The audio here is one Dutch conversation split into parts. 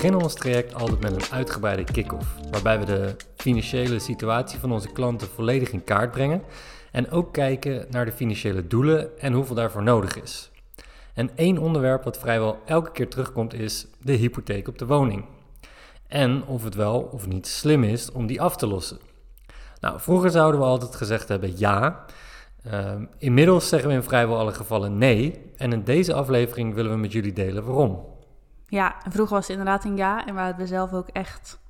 beginnen ons traject altijd met een uitgebreide kick-off, waarbij we de financiële situatie van onze klanten volledig in kaart brengen en ook kijken naar de financiële doelen en hoeveel daarvoor nodig is. En één onderwerp wat vrijwel elke keer terugkomt is de hypotheek op de woning. En of het wel of niet slim is om die af te lossen. Nou, vroeger zouden we altijd gezegd hebben ja. Ehm, inmiddels zeggen we in vrijwel alle gevallen nee. En in deze aflevering willen we met jullie delen waarom. Ja, vroeger was het inderdaad een ja. En waren we zelf ook echt,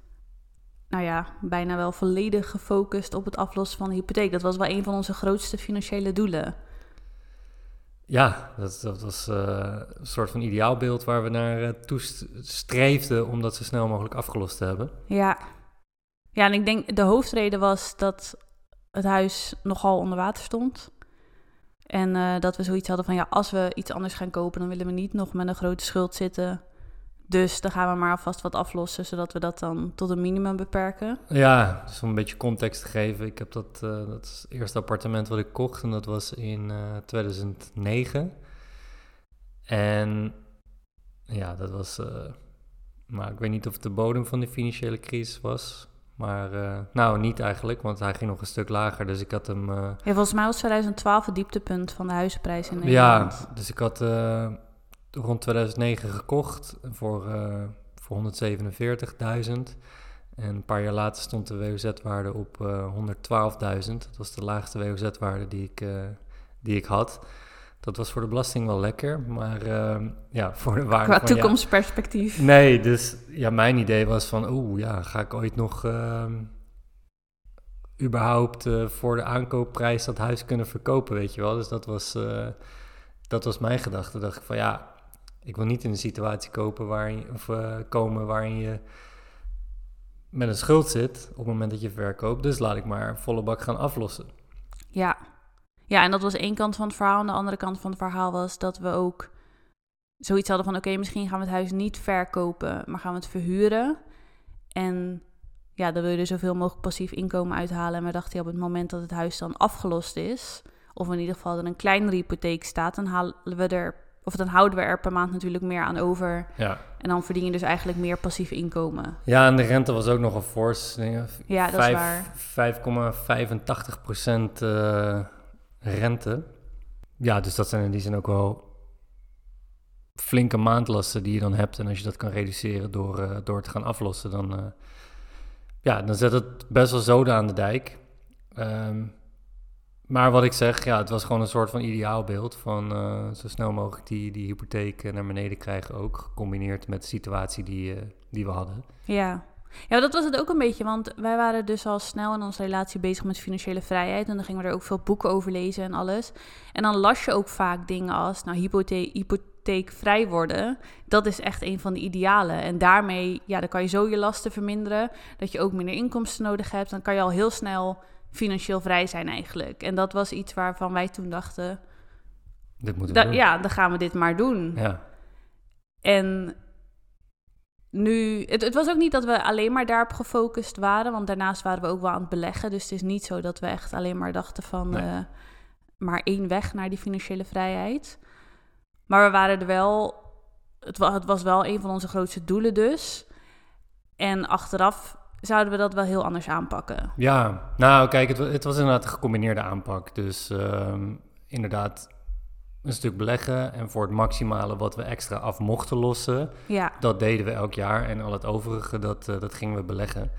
nou ja, bijna wel volledig gefocust op het aflossen van de hypotheek. Dat was wel een van onze grootste financiële doelen. Ja, dat, dat was uh, een soort van ideaalbeeld waar we naar uh, toe streefden om dat zo snel mogelijk afgelost te hebben. Ja. ja, en ik denk de hoofdreden was dat het huis nogal onder water stond. En uh, dat we zoiets hadden van ja, als we iets anders gaan kopen, dan willen we niet nog met een grote schuld zitten. Dus dan gaan we maar alvast wat aflossen, zodat we dat dan tot een minimum beperken. Ja, dus om een beetje context te geven. Ik heb dat, uh, dat is het eerste appartement wat ik kocht en dat was in uh, 2009. En ja, dat was, uh, maar ik weet niet of het de bodem van de financiële crisis was. Maar nou, niet eigenlijk, want hij ging nog een stuk lager. Dus ik had hem. Ja, volgens mij was 2012 het dieptepunt van de huizenprijs in Nederland. Ja, dus ik had rond 2009 gekocht voor, voor 147.000. En een paar jaar later stond de WOZ-waarde op 112.000. Dat was de laagste WOZ-waarde die, ik die ik had. Dat was voor de belasting wel lekker, maar uh, ja, voor de waarde Qua van, toekomstperspectief. Ja, nee, dus ja, mijn idee was van, oeh, ja, ga ik ooit nog uh, überhaupt uh, voor de aankoopprijs dat huis kunnen verkopen, weet je wel? Dus dat was, dat was mijn gedachte. dacht ik van, ja, ik wil niet in een situatie kopen waarin, of, komen waarin je met een schuld zit op het moment dat je verkoopt. Dus laat ik maar volle bak gaan aflossen. Ja, ja, en dat was één kant van het verhaal. En de andere kant van het verhaal was dat we ook zoiets hadden van... oké, misschien gaan we het huis niet verkopen, maar gaan we het verhuren. En ja, dan wil je er zoveel mogelijk passief inkomen uithalen. En we dachten, op het moment dat het huis dan afgelost is... of in ieder geval er een kleinere hypotheek staat... dan halen we er, of dan houden we er per maand natuurlijk meer aan over. Ja. En dan verdien je dus eigenlijk meer passief inkomen. Ja, en de rente was ook nog een fors. Ja, dat is waar. 5,85 procent... Uh rente. Ja, dus dat zijn in die zin ook wel flinke maandlasten die je dan hebt. En als je dat kan reduceren door, uh, door te gaan aflossen, dan, uh, ja, dan zet het best wel zoden aan de dijk. Um, maar wat ik zeg, ja, het was gewoon een soort van ideaalbeeld van uh, zo snel mogelijk die, die hypotheek naar beneden krijgen ook. Gecombineerd met de situatie die, die we hadden. Ja, ja, dat was het ook een beetje, want wij waren dus al snel in onze relatie bezig met financiële vrijheid. En dan gingen we er ook veel boeken over lezen en alles. En dan las je ook vaak dingen als, nou, hypotheek, hypotheekvrij worden. Dat is echt een van de idealen. En daarmee, ja, dan kan je zo je lasten verminderen, dat je ook minder inkomsten nodig hebt. Dan kan je al heel snel financieel vrij zijn eigenlijk. En dat was iets waarvan wij toen dachten... Dit moeten we doen. Ja, dan gaan we dit maar doen. Ja. En nu, het, het, was ook niet dat we alleen maar daarop gefocust waren, want daarnaast waren we ook wel aan het beleggen. Dus het is niet zo dat we echt alleen maar dachten van nee. uh, maar één weg naar die financiële vrijheid. Maar we waren er wel, het was, het was wel een van onze grootste doelen dus. En achteraf zouden we dat wel heel anders aanpakken. Ja, nou kijk, het, het was inderdaad een gecombineerde aanpak. Dus uh, inderdaad een stuk beleggen en voor het maximale wat we extra af mochten lossen, ja. dat deden we elk jaar en al het overige, dat, uh, dat gingen we beleggen.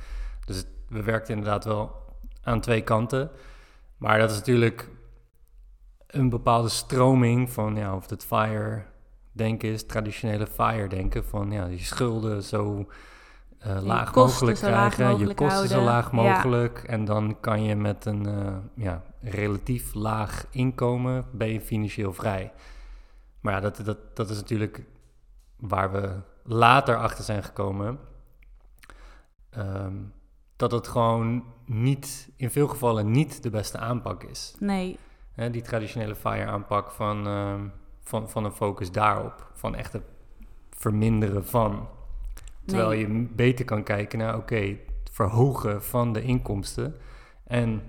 Dus het, we werkten inderdaad wel aan twee kanten, maar dat is natuurlijk een bepaalde stroming van, ja, of het fire denken is, traditionele fire denken van, ja, die schulden zo uh, laag mogelijk krijgen, laag mogelijk je kosten houden. zo laag Ja. mogelijk en dan kan je met een uh, ja, relatief laag inkomen ben je financieel vrij. Maar ja, dat, dat, dat is natuurlijk waar we later achter zijn gekomen. Um, dat het gewoon niet, in veel gevallen niet de beste aanpak is. Nee, die traditionele FIRE aanpak van, ehm, van, van een focus daarop. Van echt het verminderen van. Terwijl Nee. je beter kan kijken naar, oké, het verhogen van de inkomsten en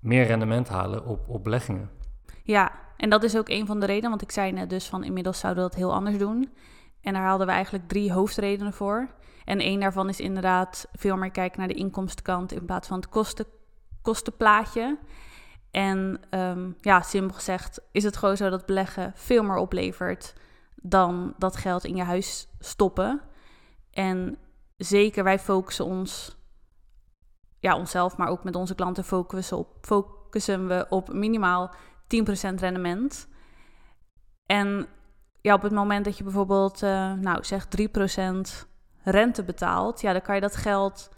meer rendement halen op, op beleggingen. ja. En dat is ook een van de redenen, want ik zei net dus van inmiddels zouden we dat heel anders doen. En daar hadden we eigenlijk drie hoofdredenen voor. En één daarvan is inderdaad veel meer kijken naar de inkomstenkant in plaats van het kosten, kostenplaatje. En ehm, ja, simpel gezegd is het gewoon zo dat beleggen veel meer oplevert dan dat geld in je huis stoppen. En zeker wij focussen ons, ja, onszelf, maar ook met onze klanten focussen, op, focussen we op minimaal 10% rendement. En ja, op het moment dat je bijvoorbeeld, uh, nou zeg 3% rente betaalt, ja, dan kan je dat geld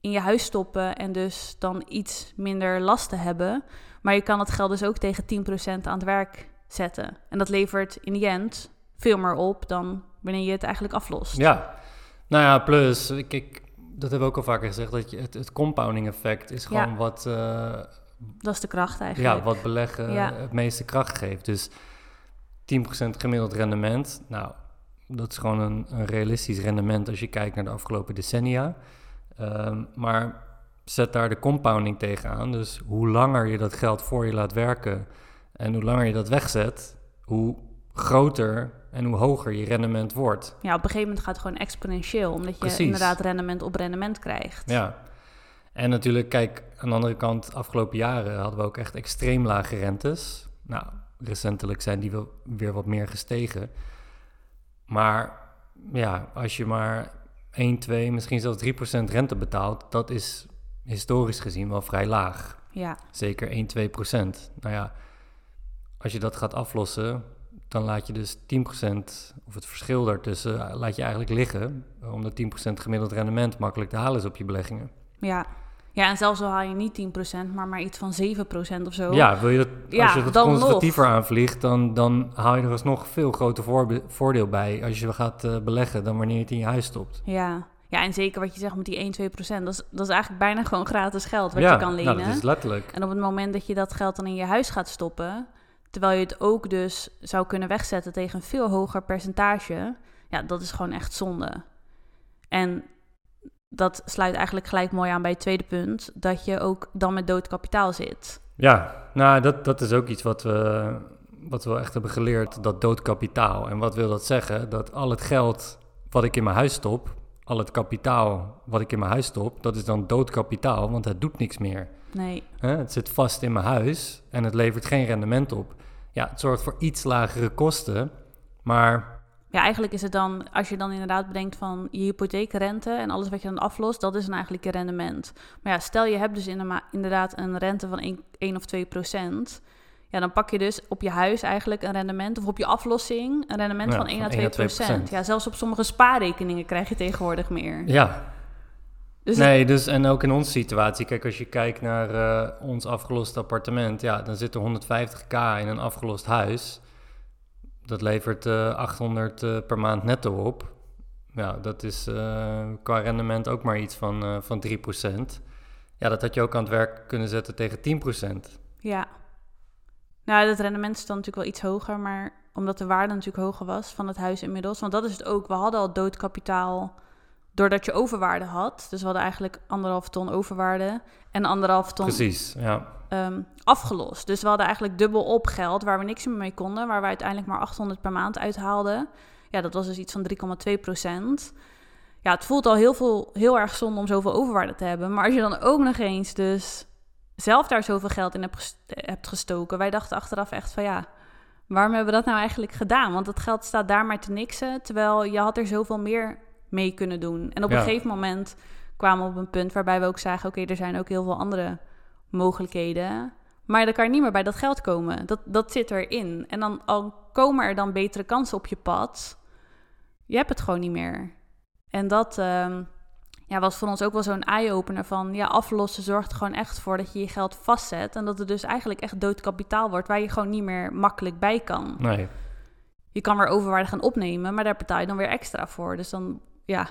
in je huis stoppen en dus dan iets minder lasten hebben. Maar je kan het geld dus ook tegen 10% aan het werk zetten. En dat levert in die end veel meer op dan wanneer je het eigenlijk aflost. Ja, nou ja, plus, ik, dat hebben we ook al vaker gezegd, dat je, het, het compounding effect is gewoon wat... Uh, dat is de kracht eigenlijk. Ja, wat beleggen het meeste kracht geeft. Dus 10% gemiddeld rendement, nou, dat is gewoon een, een, realistisch rendement als je kijkt naar de afgelopen decennia. Ehm, maar zet daar de compounding tegenaan. Dus hoe langer je dat geld voor je laat werken en hoe langer je dat wegzet, hoe groter en hoe hoger je rendement wordt. Ja, op een gegeven moment gaat het gewoon exponentieel, omdat je inderdaad rendement op rendement krijgt. Ja. En natuurlijk, kijk, aan de andere kant, afgelopen jaren hadden we ook echt extreem lage rentes. Nou, recentelijk zijn die wel weer wat meer gestegen. Maar ja, als je maar 1, 2, misschien zelfs 3% rente betaalt, dat is historisch gezien wel vrij laag. Ja. Zeker 1, 2%. Nou ja, als je dat gaat aflossen, dan laat je dus 10% of het verschil daartussen eh, laat je eigenlijk liggen. Omdat 10% gemiddeld rendement makkelijk te halen is op je beleggingen. Ja, ja, en zelfs al haal je niet 10%, maar maar iets van 7% of zo. Ja, wil je dat, ja, als je dat conservatiever nog. aanvliegt, dan, dan haal je er alsnog veel groter voordeel bij als je gaat uh, beleggen dan wanneer je het in je huis stopt. Ja, ja, en zeker wat je zegt met die 1, 2 procent. Dat is, dat is eigenlijk bijna gewoon gratis geld wat je kan lenen. Ja, nou, dat is letterlijk. En op het moment dat je dat geld dan in je huis gaat stoppen... terwijl je het ook dus zou kunnen wegzetten tegen een veel hoger percentage... ja, dat is gewoon echt zonde. En dat sluit eigenlijk gelijk mooi aan bij het tweede punt, dat je ook dan met dood kapitaal zit. Ja, nou, dat, dat is ook iets wat we, wat we echt hebben geleerd, dat dood kapitaal. En wat wil dat zeggen? Dat al het geld wat ik in mijn huis stop, al het kapitaal wat ik in mijn huis stop, dat is dan dood kapitaal, want het doet niks meer. Nee. Het zit vast in mijn huis en het levert geen rendement op. Ja, het zorgt voor iets lagere kosten, maar ja, eigenlijk is het dan, als je dan inderdaad bedenkt van je hypotheekrente en alles wat je dan aflost, dat is dan eigenlijk je rendement. Maar ja, stel je hebt dus inderdaad een rente van 1, 1 of 2 procent. Ja, dan pak je dus op je huis eigenlijk een rendement, of op je aflossing een rendement van 1 à 2 procent. Ja, zelfs op sommige spaarrekeningen krijg je tegenwoordig meer. Ja. Dus nee, dus en ook in onze situatie, kijk, als je kijkt naar uh, ons afgelost appartement, ja, dan zit er 150k in een afgelost huis. Dat levert uh, eh, 800 uh, eh, per maand netto op. Ja, dat is qua rendement ook maar iets van, van 3%. Ja, dat had je ook aan het werk kunnen zetten tegen 10%. Ja. Nou, dat rendement is dan natuurlijk wel iets hoger, maar omdat de waarde natuurlijk hoger was van het huis inmiddels. Want dat is het ook. We hadden al doodkapitaal doordat je overwaarde had. Dus we hadden eigenlijk anderhalf ton overwaarde en anderhalf ton. Precies, ja. Um, afgelost. Dus we hadden eigenlijk dubbel op geld waar we niks meer mee konden, waar we uiteindelijk maar 800 per maand uithaalden. Ja, dat was dus iets van 3,2 procent. Ja, het voelt al heel, veel, heel erg zonde om zoveel overwaarde te hebben. Maar als je dan ook nog eens dus zelf daar zoveel geld in hebt gestoken. Wij dachten achteraf echt van ja, waarom hebben we dat nou eigenlijk gedaan? Want dat geld staat daar maar te niksen, terwijl je had er zoveel meer mee kunnen doen. En op een gegeven moment kwamen we op een punt waarbij we ook zagen... oké, er zijn ook heel veel andere mogelijkheden... Maar dan kan je niet meer bij dat geld komen. Dat, dat zit erin. En dan al komen er dan betere kansen op je pad. Je hebt het gewoon niet meer. En dat ehm, ja, was voor ons ook wel zo'n eye-opener van... ja, aflossen zorgt er gewoon echt voor dat je je geld vastzet... en dat het dus eigenlijk echt dood kapitaal wordt... waar je gewoon niet meer makkelijk bij kan. Nee. Je kan weer overwaarde gaan opnemen, maar daar betaal je dan weer extra voor. Dus dan ja,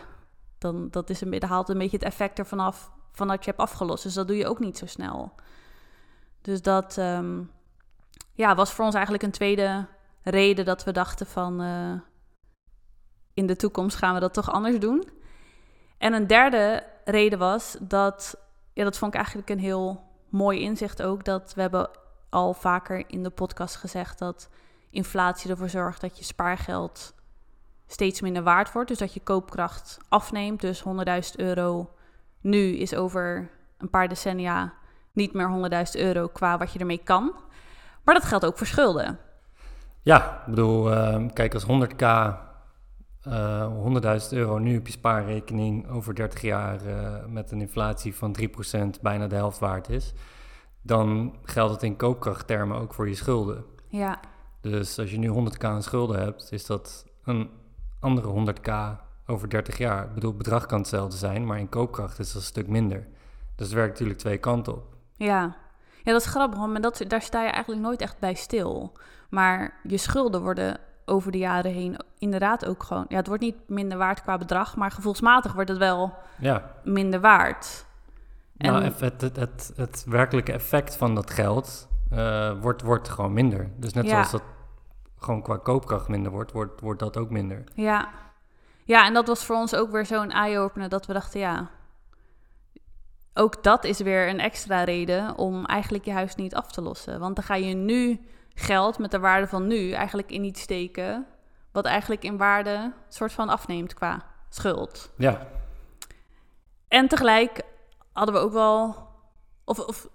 dan dat is een, haalt een beetje het effect ervan af van dat je hebt afgelost. Dus dat doe je ook niet zo snel. Dus dat ehm, ja, was voor ons eigenlijk een tweede reden dat we dachten van uh, in de toekomst gaan we dat toch anders doen. En een derde reden was dat, ja, dat vond ik eigenlijk een heel mooi inzicht ook, dat we hebben al vaker in de podcast gezegd dat inflatie ervoor zorgt dat je spaargeld steeds minder waard wordt. Dus dat je koopkracht afneemt. Dus 100.000 euro nu is over een paar decennia niet meer 100.000 euro qua wat je ermee kan. Maar dat geldt ook voor schulden. Ja, ik bedoel, uh, kijk, als 100k, uh, 100.000 euro nu op je spaarrekening over 30 jaar uh, met een inflatie van 3% bijna de helft waard is, dan geldt het in koopkrachttermen ook voor je schulden. Ja. Dus als je nu 100k aan schulden hebt, is dat een andere 100k over 30 jaar. Ik bedoel, het bedrag kan hetzelfde zijn, maar in koopkracht is dat een stuk minder. Dus het werkt natuurlijk twee kanten op. Ja, ja dat is grappig, want dat, daar sta je eigenlijk nooit echt bij stil. Maar je schulden worden over de jaren heen inderdaad ook gewoon... Ja, het wordt niet minder waard qua bedrag, maar gevoelsmatig wordt het wel ja. minder waard. Nou, het, het, het, het, werkelijke effect van dat geld uh, wordt, wordt gewoon minder. Dus net zoals dat gewoon qua koopkracht minder wordt, wordt, wordt dat ook minder. Ja. ja, en dat was voor ons ook weer zo'n eye-opener dat we dachten, ja, ook dat is weer een extra reden om eigenlijk je huis niet af te lossen. Want dan ga je nu geld met de waarde van nu eigenlijk in iets steken, wat eigenlijk in waarde soort van afneemt qua schuld. Ja. En tegelijk hadden we ook wel, of, of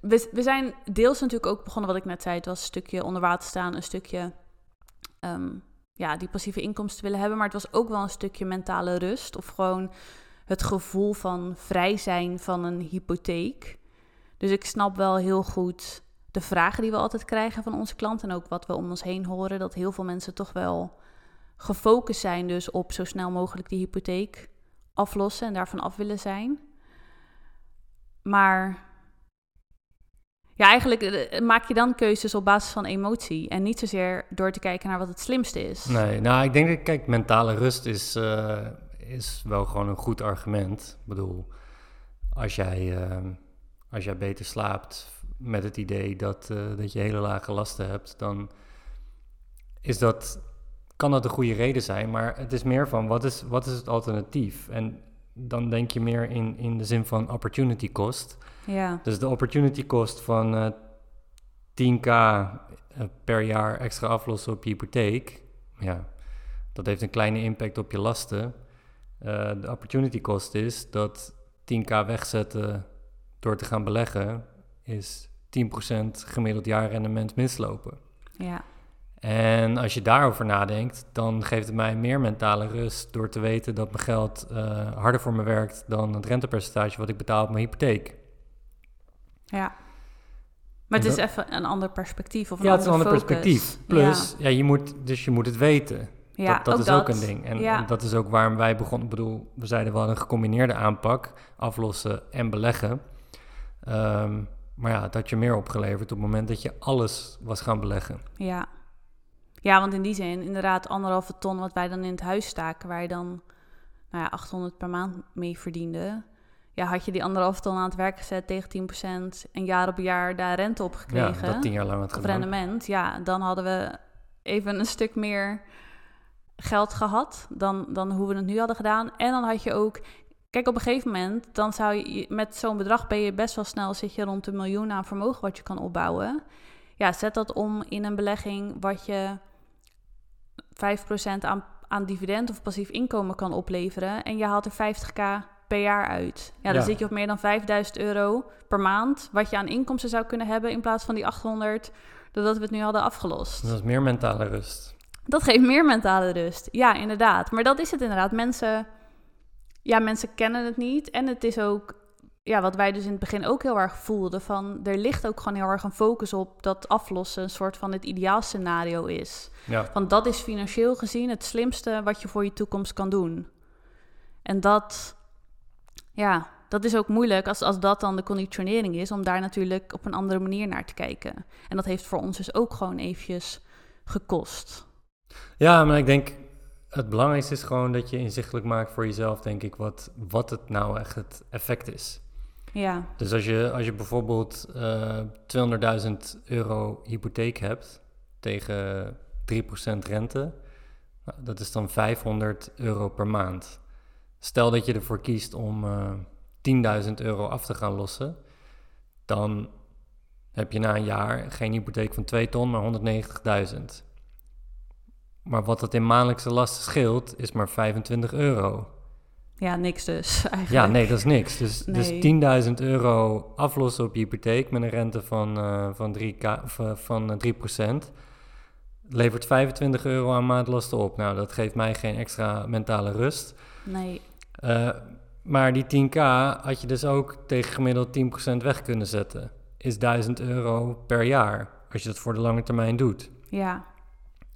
we, we zijn deels natuurlijk ook begonnen, wat ik net zei. Het was een stukje onder water staan, een stukje ehm, ja, die passieve inkomsten willen hebben. Maar het was ook wel een stukje mentale rust. Of gewoon het gevoel van vrij zijn van een hypotheek. Dus ik snap wel heel goed de vragen die we altijd krijgen van onze klanten. En ook wat we om ons heen horen. Dat heel veel mensen toch wel gefocust zijn dus op zo snel mogelijk die hypotheek aflossen en daarvan af willen zijn. Maar ja, eigenlijk eh, maak je dan keuzes op basis van emotie en niet zozeer door te kijken naar wat het slimste is. Nee, nou, ik denk dat, kijk, mentale rust is, uh, is wel gewoon een goed argument. Ik bedoel, als jij, als jij beter slaapt met het idee dat, dat je hele lage lasten hebt, dan is dat, kan dat een goede reden zijn. Maar het is meer van, wat is, wat is het alternatief? En dan denk je meer in, in de zin van opportunity cost. Ja. Dus de opportunity cost van uh, 10k uh, per jaar extra aflossen op je hypotheek, ja, dat heeft een kleine impact op je lasten. Uh, de opportunity cost is dat 10k wegzetten door te gaan beleggen, is 10% gemiddeld jaarrendement mislopen. Ja. En als je daarover nadenkt, dan geeft het mij meer mentale rust door te weten dat mijn geld uh, harder voor me werkt dan het rentepercentage wat ik betaal op mijn hypotheek. Ja. Maar het is even een ander perspectief of een ja, het is een ander focus. perspectief. Plus, ja. ja. je moet, dus je moet het weten. Ja, dat, dat ook is dat. ook een ding. En, Ja. en dat is ook waarom wij begonnen. Ik bedoel, we zeiden wel een gecombineerde aanpak, aflossen en beleggen. Ehm, maar ja, dat had je meer opgeleverd op het moment dat je alles was gaan beleggen. Ja. Ja, want in die zin, inderdaad, anderhalve ton wat wij dan in het huis staken, waar je dan nou ja, 800 per maand mee verdiende. Ja, had je die anderhalve ton aan het werk gezet tegen 10% en jaar op jaar daar rente op gekregen. Ja, dat tien jaar lang gedaan. rendement, ja, dan hadden we even een stuk meer geld gehad dan, dan hoe we het nu hadden gedaan. En dan had je ook, kijk, op een gegeven moment, dan zou je met zo'n bedrag ben je best wel snel, zit je rond een miljoen aan vermogen wat je kan opbouwen. Ja, zet dat om in een belegging wat je 5% aan, aan dividend of passief inkomen kan opleveren. En je haalt er 50k per jaar uit. Ja, dan Ja. zit je op meer dan 5000 euro per maand. Wat je aan inkomsten zou kunnen hebben in plaats van die 800, doordat we het nu hadden afgelost. Dat is meer mentale rust. Dat geeft meer mentale rust. Ja, inderdaad. Maar dat is het inderdaad. Mensen, ja, mensen kennen het niet. En het is ook, ja, wat wij dus in het begin ook heel erg voelden. Van, er ligt ook gewoon heel erg een focus op dat aflossen een soort van het ideaalscenario is. Ja, Want dat is financieel gezien het slimste wat je voor je toekomst kan doen. En dat, ja, dat is ook moeilijk als, als dat dan de conditionering is, om daar natuurlijk op een andere manier naar te kijken. En dat heeft voor ons dus ook gewoon eventjes gekost. ja maar ik denk het belangrijkste is gewoon dat je inzichtelijk maakt voor jezelf, denk ik, wat, wat het nou echt het effect is. Ja, Dus als je, als je bijvoorbeeld eh 200.000 euro hypotheek hebt tegen 3% rente, nou, dat is dan 500 euro per maand. Stel dat je ervoor kiest om eh 10.000 euro af te gaan lossen, dan heb je na een jaar geen hypotheek van 2 ton, maar 190.000. Maar wat dat in maandelijkse lasten scheelt, is maar 25 euro. Ja, niks dus eigenlijk. Ja, nee, dat is niks. Dus, Nee. dus 10.000 euro aflossen op je hypotheek met een rente van, eh van, 3K, of, eh, van eh, 3%. Levert 25 euro aan maandlasten op. Nou, dat geeft mij geen extra mentale rust. Nee, Eh, maar die 10k had je dus ook tegen gemiddeld 10% weg kunnen zetten. Is 1000 euro per jaar, als je dat voor de lange termijn doet. ja.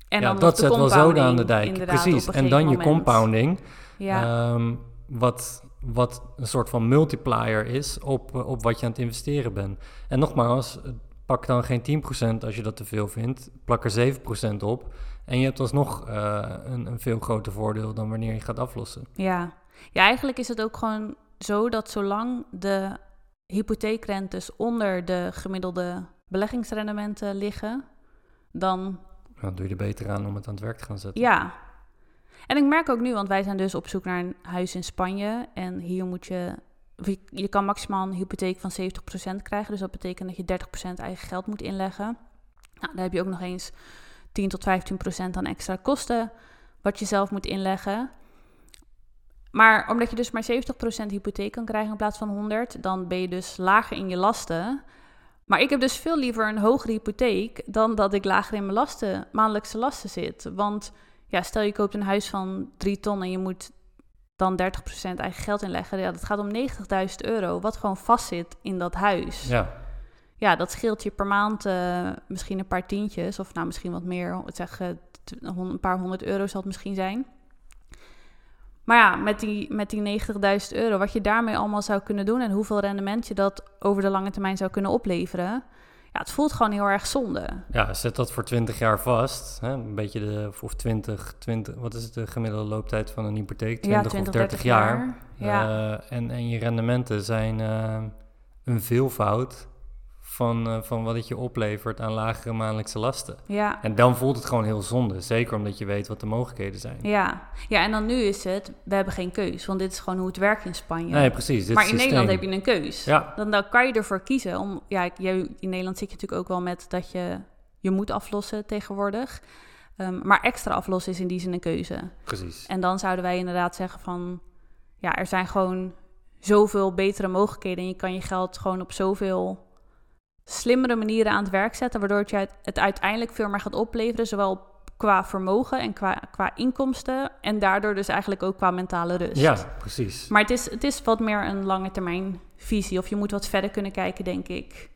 En ja, dan dat zet wel zoden aan de dijk. Precies. En dan je compounding, Ja, ehm, wat, wat een soort van multiplier is op, eh, op wat je aan het investeren bent. En nogmaals, eh, pak dan geen 10% als je dat te veel vindt. Plak er 7% op. En je hebt alsnog eh, een, een veel groter voordeel dan wanneer je gaat aflossen. ja. ja, eigenlijk is het ook gewoon zo dat zolang de hypotheekrentes onder de gemiddelde beleggingsrendementen liggen, dan Dan doe je er beter aan om het aan het werk te gaan zetten. Ja. En ik merk ook nu, want wij zijn dus op zoek naar een huis in Spanje. En hier moet je. Je, kan maximaal een hypotheek van 70% krijgen. Dus dat betekent dat je 30% eigen geld moet inleggen. Nou, dan heb je ook nog eens 10 tot 15% aan extra kosten. Wat je zelf moet inleggen. Maar omdat je dus maar 70% hypotheek kan krijgen in plaats van 100, dan ben je dus lager in je lasten. Maar ik heb dus veel liever een hogere hypotheek dan dat ik lager in mijn lasten, maandelijkse lasten zit. Want ja, stel je koopt een huis van 3 ton en je moet dan 30% eigen geld inleggen. Ja, dat gaat om 90.000 euro, wat gewoon vastzit in dat huis. Ja. Ja, dat scheelt je per maand eh, misschien een paar tientjes, of nou misschien wat meer. Ik zeg eh, een paar honderd euro zal het misschien zijn. Maar ja, met die, met die 90.000 euro, wat je daarmee allemaal zou kunnen doen en hoeveel rendement je dat over de lange termijn zou kunnen opleveren. Ja, het voelt gewoon heel erg zonde. ja, zet dat voor 20 jaar vast. Hè? Een beetje de, of 20, 20, wat is het de gemiddelde looptijd van een hypotheek? 20, ja, 20, of 30 jaar. Ja, Eh, en, en je rendementen zijn eh, een veelvoud van, eh, van wat het je oplevert aan lagere maandelijkse lasten. ja. En dan voelt het gewoon heel zonde. Zeker omdat je weet wat de mogelijkheden zijn. Ja. ja, en dan nu is het, we hebben geen keus, want dit is gewoon hoe het werkt in Spanje. Nee, precies. Dit maar in systeem. Nederland heb je een keus. Ja, Dan, dan kan je ervoor kiezen om, ja, jij, in Nederland zit je natuurlijk ook wel met dat je je moet aflossen tegenwoordig. Ehm, maar extra aflossen is in die zin een keuze. precies. En dan zouden wij inderdaad zeggen van, ja, er zijn gewoon zoveel betere mogelijkheden en je kan je geld gewoon op zoveel slimmere manieren aan het werk zetten, waardoor het je het uiteindelijk veel meer gaat opleveren, zowel qua vermogen en qua, qua inkomsten en daardoor dus eigenlijk ook qua mentale rust. Ja, precies. Maar het is, het is wat meer een lange termijn visie. Of je moet wat verder kunnen kijken, denk ik.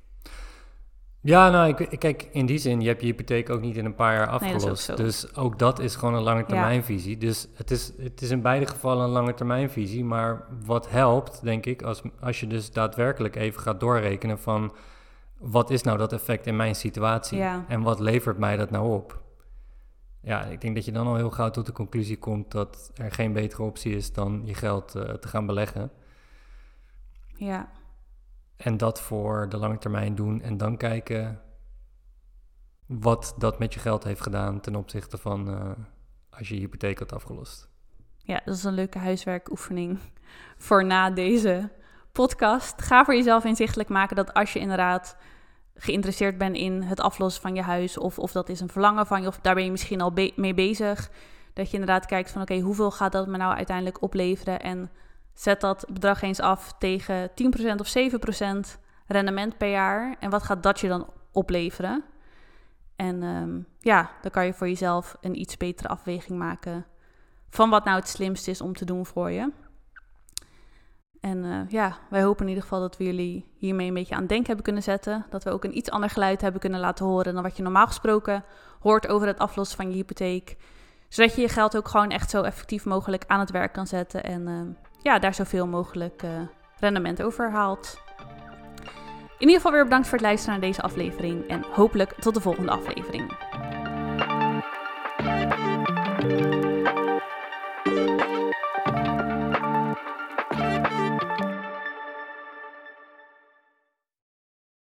Ja, nou, ik, kijk, in die zin, je hebt je hypotheek ook niet in een paar jaar Nee, ook afgelost. dus ook dat is gewoon een lange termijnvisie. Dus het is, het is in beide gevallen een lange termijnvisie. Maar wat helpt, denk ik, als, als je dus daadwerkelijk even gaat doorrekenen van... wat is nou dat effect in mijn situatie? Ja. En wat levert mij dat nou op? Ja, ik denk dat je dan al heel gauw tot de conclusie komt dat er geen betere optie is dan je geld eh, te gaan beleggen. Ja, En dat voor de lange termijn doen en dan kijken wat dat met je geld heeft gedaan ten opzichte van eh, als je je hypotheek had afgelost. ja, dat is een leuke huiswerkoefening voor na deze podcast. Ga voor jezelf inzichtelijk maken dat als je inderdaad geïnteresseerd bent in het aflossen van je huis, of, of dat is een verlangen van je, of daar ben je misschien al mee bezig, dat je inderdaad kijkt van oké, hoeveel gaat dat me nou uiteindelijk opleveren en zet dat bedrag eens af tegen 10% of 7% rendement per jaar en wat gaat dat je dan opleveren? En ehm, ja, dan kan je voor jezelf een iets betere afweging maken van wat nou het slimste is om te doen voor je. En eh, ja, wij hopen in ieder geval dat we jullie hiermee een beetje aan het denken hebben kunnen zetten. Dat we ook een iets ander geluid hebben kunnen laten horen dan wat je normaal gesproken hoort over het aflossen van je hypotheek. Zodat je je geld ook gewoon echt zo effectief mogelijk aan het werk kan zetten. En eh, ja, daar zoveel mogelijk eh, rendement over haalt. In ieder geval weer bedankt voor het luisteren naar deze aflevering. En hopelijk tot de volgende aflevering.